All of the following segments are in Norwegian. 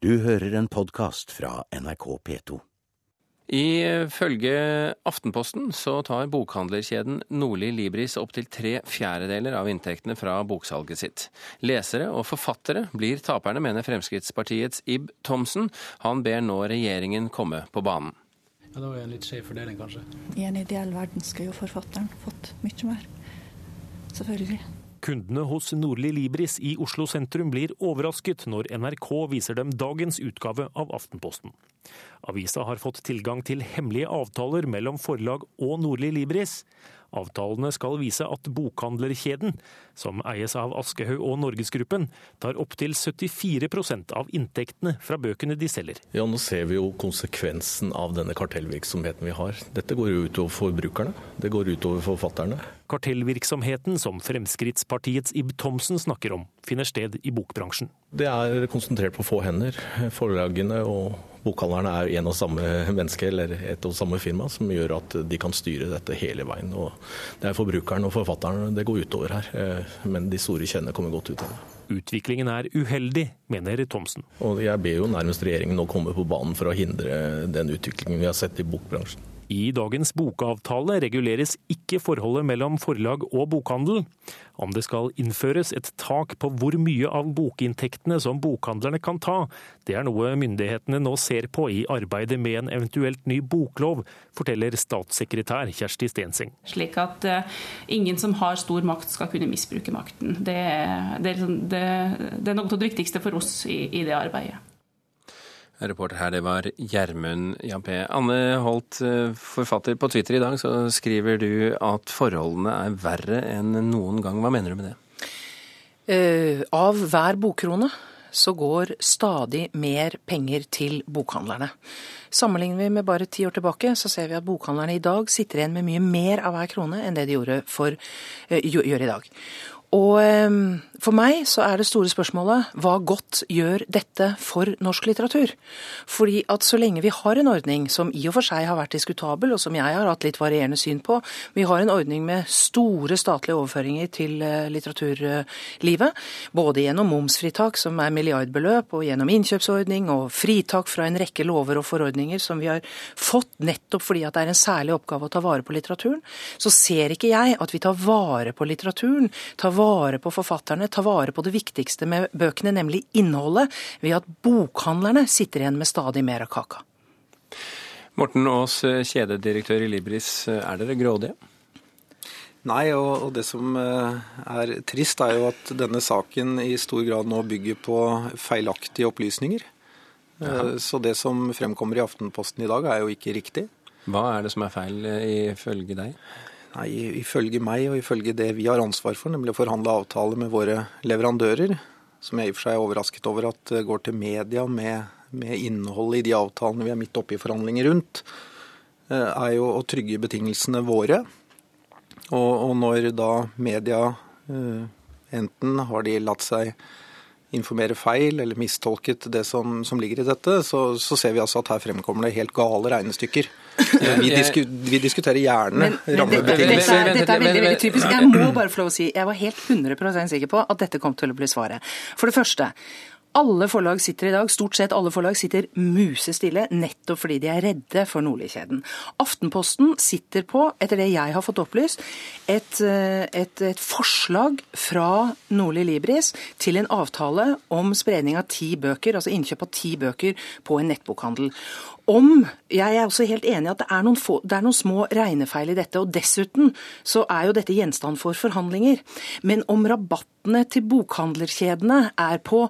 Du hører en podkast fra NRK P2. Ifølge Aftenposten så tar bokhandlerkjeden Nordli Libris opptil tre fjerdedeler av inntektene fra boksalget sitt. Lesere og forfattere blir taperne, mener Fremskrittspartiets Ib Thomsen. Han ber nå regjeringen komme på banen. Ja, Det var en litt skjev fordeling, kanskje. I en ideell verden skulle jo forfatteren fått mye mer. Selvfølgelig. Kundene hos Nordli Libris i Oslo sentrum blir overrasket når NRK viser dem dagens utgave av Aftenposten. Avisa har fått tilgang til hemmelige avtaler mellom forlag og Nordli Libris. Avtalene skal vise at bokhandlerkjeden, som eies av Aschehoug og Norgesgruppen, tar opptil 74% av inntektene fra bøkene de selger. Ja, Nå ser vi jo konsekvensen av denne kartellvirksomheten vi har. Dette går jo utover forbrukerne. Det går utover forfatterne. Kartellvirksomheten som Fremskrittspartiets Ib Thomsen snakker om, finner sted i bokbransjen. Det er konsentrert på få hender. Forlagene og bokhandlerne er en og samme menneske eller et og samme firma, som gjør at de kan styre dette hele veien. Og det er forbrukeren og forfatteren det går utover her, eh, men de store kjennene kommer godt ut av det. Utviklingen er uheldig, mener Thomsen. Og jeg ber jo nærmest regjeringen nå komme på banen for å hindre den utviklingen vi har sett i bokbransjen. I dagens bokavtale reguleres ikke forholdet mellom forlag og bokhandel. Om det skal innføres et tak på hvor mye av bokinntektene som bokhandlerne kan ta, det er noe myndighetene nå ser på i arbeidet med en eventuelt ny boklov, forteller statssekretær Kjersti Stenseng. Slik at uh, ingen som har stor makt skal kunne misbruke makten. Det, det, det, det er noe av det viktigste for oss i, i det arbeidet. Reporter her, det var Gjermund Jampé. Anne Holt, eh, forfatter på Twitter i dag, så skriver du at forholdene er verre enn noen gang. Hva mener du med det? Uh, av hver bokkrone så går stadig mer penger til bokhandlerne. Sammenligner vi med bare ti år tilbake, så ser vi at bokhandlerne i dag sitter igjen med mye mer av hver krone enn det de gjorde for, uh, gjør i dag. Og ehm, for meg så er det store spørsmålet hva godt gjør dette for norsk litteratur? Fordi at så lenge vi har en ordning som i og for seg har vært diskutabel, og som jeg har hatt litt varierende syn på, vi har en ordning med store statlige overføringer til eh, litteraturlivet, både gjennom momsfritak som er milliardbeløp, og gjennom innkjøpsordning og fritak fra en rekke lover og forordninger som vi har fått nettopp fordi at det er en særlig oppgave å ta vare på litteraturen, så ser ikke jeg at vi tar vare på litteraturen. tar vare på forfatterne, ta vare på det viktigste med bøkene, nemlig innholdet, ved at bokhandlerne sitter igjen med stadig mer av kaka. Morten Aas, kjededirektør i Libris, er dere grådige? Nei, og, det som eh, er trist, er jo at denne saken i stor grad nå bygger på feilaktige opplysninger. Ja. Eh, så det som fremkommer i Aftenposten i dag, er jo ikke riktig. Hva er det som er feil eh, ifølge deg? Nei, Ifølge meg og ifølge det vi har ansvar for, nemlig å forhandle avtaler med våre leverandører, som jeg i og for seg er overrasket over at går til media med, med innholdet i de avtalene vi er midt oppe i forhandlinger rundt, eh, er jo å trygge betingelsene våre. Og, og når da media eh, enten har de latt seg informere feil eller mistolket det som, som ligger i dette, så, så, ser vi altså at her fremkommer det helt gale regnestykker. Vi, disku, vi diskuterer gjerne rammebetingelser. Dette, dette, er veldig, veldig typisk. Jeg må bare få lov å si, jeg var helt 100% sikker på at dette kom til å bli svaret. For det første, alle forlag sitter i dag, stort sett alle forlag sitter musestille, nettopp fordi de er redde for Nordli-kjeden. Aftenposten sitter på, etter det jeg har fått opplyst, et, eh, et, et forslag fra Nordli Libris til en avtale om spredning av ti bøker, altså innkjøp av ti bøker på en nettbokhandel. Om, Jeg er også helt enig i at det er, få, det er noen små regnefeil i dette. og Dessuten så er jo dette gjenstand for forhandlinger. Men om rabattene til bokhandlerkjedene er på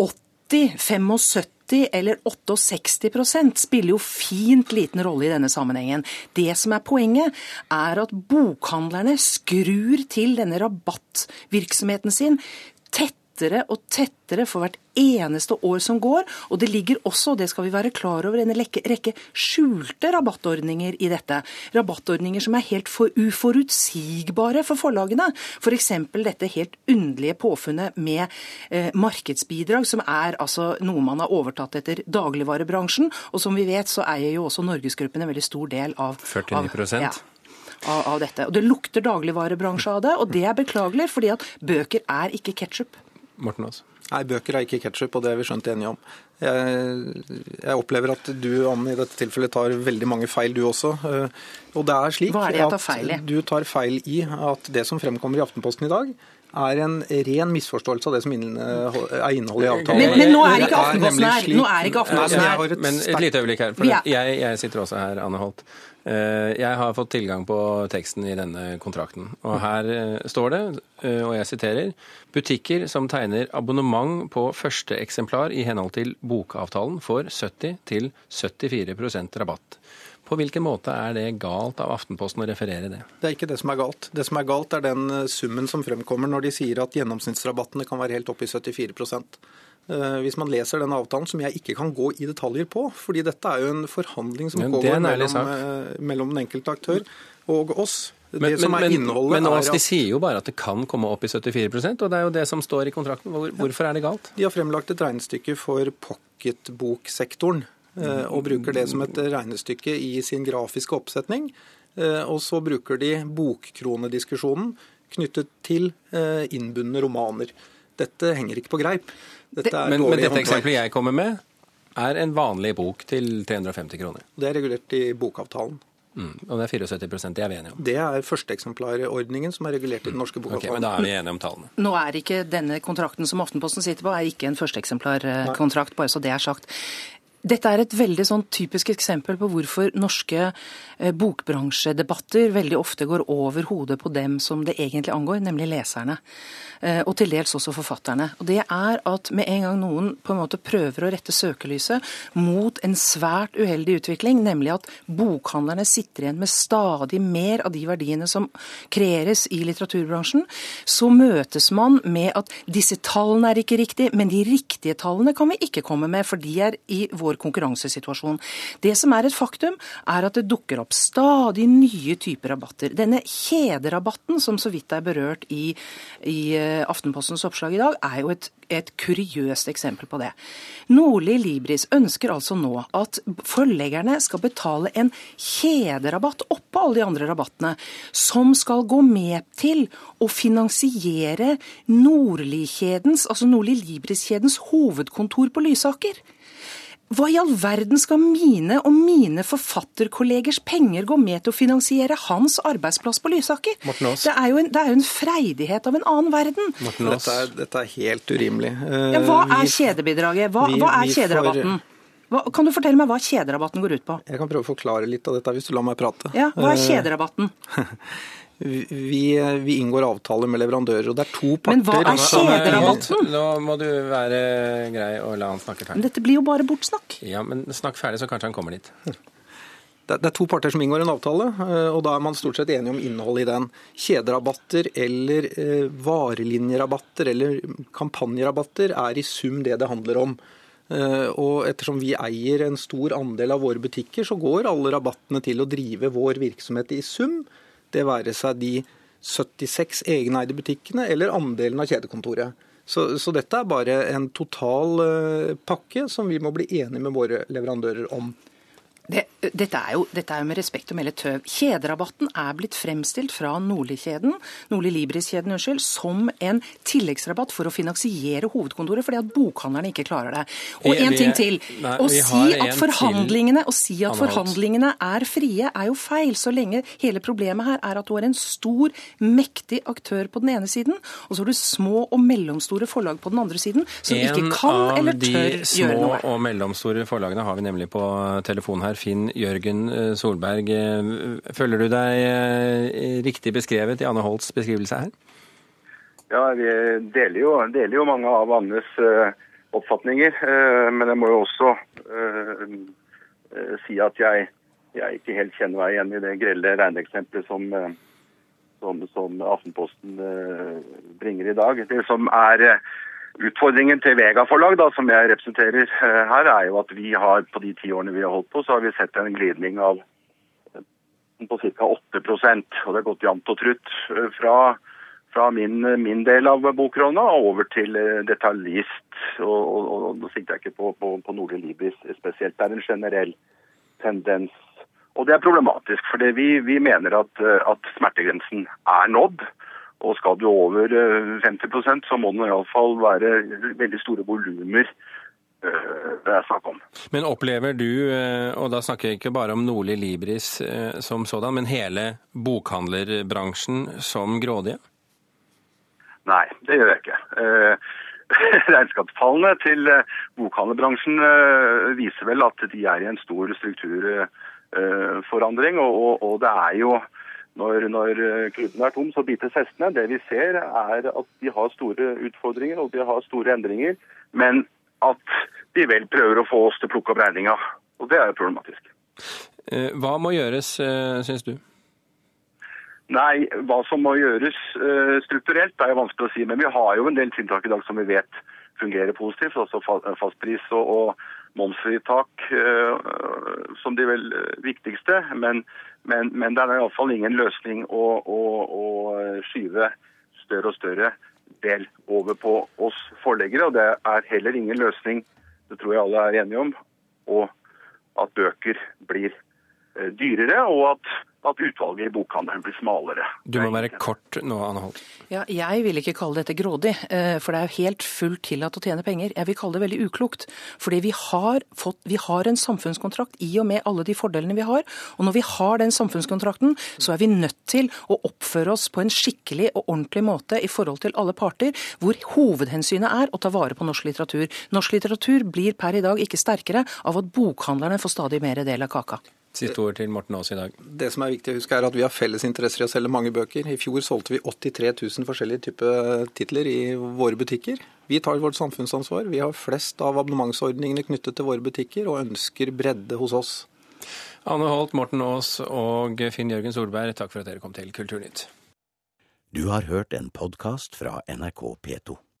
80, 75 eller 68% spiller jo fint liten rolle i denne sammenhengen. Det som er poenget, er at bokhandlerne skrur til denne rabattvirksomheten sin tett tettere og tettere for hvert eneste år som går. Og det ligger også, det skal vi være klar over, en rekke skjulte rabattordninger i dette. Rabattordninger som er helt for uforutsigbare for forlagene. F.eks. For dette helt underlige påfunnet med eh, markedsbidrag, som er altså noe man har overtatt etter dagligvarebransjen. Og som vi vet, så eier jo også Norgesgruppen en veldig stor del av 49 av, ja, av, av dette. Og Det lukter dagligvarebransje av det, og det er beklagelig, fordi at bøker er ikke ketsjup. Morten Aas? Nei, bøker er ikke ketsjup, og det er vi skjønt enige om. Jeg, jeg, opplever at du, Anne, i dette tilfellet tar veldig mange feil, du også. Eh, og det er slik Hva er det jeg tar feil i? at du tar feil i at det som fremkommer i Aftenposten i dag, er en ren misforståelse av det som er innholdet i avtalen. Men, men nå er ikke Aftenposten her. Nå er ikke Aftenposten her. Men et lite øyeblikk her. For jeg, jeg sitter også her, Anne Holt. Eh, jeg har fått tilgang på teksten i denne kontrakten. Og her eh, står det, eh, og jeg siterer, butikker som tegner abonnement på første eksemplar i henhold til bokavtalen får 70 til 74% rabatt. På hvilken måte er det galt av Aftenposten å referere det? Det er ikke det som er galt. Det som er galt, er den eh, summen som fremkommer når de sier at gjennomsnittsrabattene kan være helt opp i 74 eh, hvis man leser den avtalen, som jeg ikke kan gå i detaljer på, fordi dette er jo en forhandling som pågår mellom, eh, mellom den enkelte aktør og oss. Men, men, men, men at... de sier jo bare at det kan komme opp i 74% og det er jo det som står i kontrakten. Hvor, hvorfor er det galt? De har fremlagt et regnestykke for pocketboksektoren. Eh, og bruker det som et regnestykke i sin grafiske oppsetning. Eh, og så bruker de bokkronediskusjonen knyttet til eh, innbundne romaner. Dette henger ikke på greip. Dette men, men dette eksempelet jeg kommer med, er en vanlig bok til 350 kroner. Det er regulert i bokavtalen. Mm, og det er 74 det er vi enige om? Det er førsteeksemplarordningen som er regulert i den norske bokavtalen. Okay, men da er vi enige om tallene. Nå er ikke denne kontrakten som Aftenposten sitter på, er ikke en førsteeksemplarkontrakt, bare så det er sagt. Dette er et veldig sånn typisk eksempel på hvorfor norske eh, bokbransjedebatter veldig ofte går over hodet på dem som det egentlig angår, nemlig leserne. Eh, og til dels også forfatterne. Og det er at med en gang noen på en måte prøver å rette søkelyset mot en svært uheldig utvikling, nemlig at bokhandlerne sitter igjen med stadig mer av de verdiene som kreeres i litteraturbransjen, så møtes man med at disse tallene er ikke riktige, men de riktige tallene kan vi ikke komme med, for de er i vår konkurransesituasjon. Det som er et faktum, er at det dukker opp stadig nye typer rabatter. Denne kjederabatten, som så vidt er berørt i, i Eh, Aftenpostens oppslag i dag, er jo et, et kuriøst eksempel på det. Nordli Libris ønsker altså nå at forleggerne skal betale en kjederabatt oppå alle de andre rabattene, som skal gå med til å finansiere Nordli-kjedens, altså Nordli Libris-kjedens hovedkontor på Lysaker. Hva i all verden skal mine og mine forfatterkollegers penger gå med til å finansiere hans arbeidsplass på Lysaker? Det er, en, det er, jo en, freidighet av en annen verden. Dette er, dette er, helt urimelig. Ja, hva er kjedebidraget? Hva, vi, hva er kjederabatten? Hva, kan du fortelle meg hva kjederabatten går ut på? Jeg kan prøve å forklare litt av dette hvis du lar meg prate. Ja, Hva er eh, kjederabatten? vi, vi, inngår avtaler med leverandører, og det er to parter. Men hva er kjederabatten? Nå må du være grei og la han snakke ferdig. Men dette blir jo bare bortsnakk. Ja, men snakk ferdig, så kanskje han kommer dit. Det er to parter som inngår en avtale, eh, og da er man stort sett enige om innholdet i den. Kjederabatter eller eh, varelinjerabatter eller kampanjerabatter er i sum det det handler om. Eh, og ettersom vi eier en stor andel av våre butikker, så går alle rabattene til å drive vår virksomhet i sum. Det være seg de 76 egeneide butikkene eller andelen av kjedekontoret. Så, så, dette er bare en total uh, pakke som vi må bli enige med våre leverandører om. Det, dette, er jo, dette, er jo, med respekt å melde tøv. Kjederabatten er blitt fremstilt fra Nordli-kjeden, Nordli Libris-kjeden, unnskyld, som en tilleggsrabatt for å finansiere hovedkontoret, fordi at bokhandlerne ikke klarer det. Og en ting til. Nei, å si at forhandlingene, å si at forhandlingene er frie, er jo feil. Så lenge hele problemet her er at du har en stor, mektig aktør på den ene siden, og så har du små og mellomstore forlag på den andre siden, som en ikke kan eller tør gjøre noe. En av de små og mellomstore forlagene har vi nemlig på telefon her her, Finn Jørgen eh, Solberg. Eh, føler du deg eh, riktig beskrevet i Anne Holts beskrivelse her? Ja, vi deler jo, deler jo mange av Annes oppfatninger. Men jeg må jo også si at jeg, jeg ikke helt kjenner meg igjen i det grelle regneeksempelet som, som, som, Aftenposten bringer i dag. Det som er Utfordringen til Vega-forlag, som jeg representerer eh, her, er jo at vi har på de ti årene vi har holdt på, så har vi sett en glidning av eh, på ca. 8% og Det har gått jevnt og trutt eh, fra, fra min, min, del av bokrona over til detaljist. Og, Nå sikter jeg ikke på, på, på Nordli Libris spesielt. Det er en generell tendens. Og det er problematisk, for vi, vi mener at, at smertegrensen er nådd. Og skal du over eh, 50% så må det iallfall være veldig store volumer eh, det er snakk om. Men opplever du, eh, og da snakker jeg ikke bare om Nordli Libris eh, som sådan, men hele bokhandlerbransjen som grådige? Nei, det gjør jeg ikke. Eh, Regnskapstallene til eh, bokhandlerbransjen eh, viser vel at de er i en stor strukturforandring. Og det er jo når, når klubben er tom, så bites hestene. Det vi ser er at de har store utfordringer og de har store endringer. Men at de vel prøver å få oss til å plukke opp regninga. Og det er jo problematisk. Eh, Hva må gjøres, eh, syns du? Nei, hva som må gjøres eh, strukturelt er jo vanskelig å si. Men vi har jo en del tiltak i dag som vi vet fungerer positivt. Altså fa- fastpris og, og momsfritak eh, som de vel eh, viktigste. Men, men, men det er iallfall ingen løsning å, å, å skyve større og større del over på oss forleggere. Og det er heller ingen løsning, det tror jeg alle er enige om, og at bøker blir eh, dyrere, og at, at utvalget i bokhandelen blir smalere. Du må være kort nå, Anne Holt. Ja, jeg vil ikke kalle dette grådig, eh, for det er jo helt fullt tillatt å tjene penger. Jeg vil kalle det veldig uklokt. Fordi vi har, fått, vi har en samfunnskontrakt i og med alle de fordelene vi har. Og når vi har den samfunnskontrakten, så er vi nødt til å oppføre oss på en skikkelig og ordentlig måte i forhold til alle parter, hvor hovedhensynet er å ta vare på norsk litteratur. Norsk litteratur blir per i dag ikke sterkere av at bokhandlerne får stadig mer del av kaka. Siste ord til Morten Aas i dag. Det som er viktig å huske er at Vi har felles interesser i å selge mange bøker. I fjor solgte vi 83 000 forskjellige typer titler i våre butikker. Vi tar vårt samfunnsansvar. Vi har flest av abonnementsordningene knyttet til våre butikker, og ønsker bredde hos oss. Anne Holt, Morten Aas og Finn Jørgen Solberg, takk for at dere kom til Kulturnytt. Du har hørt en podkast fra NRK P2.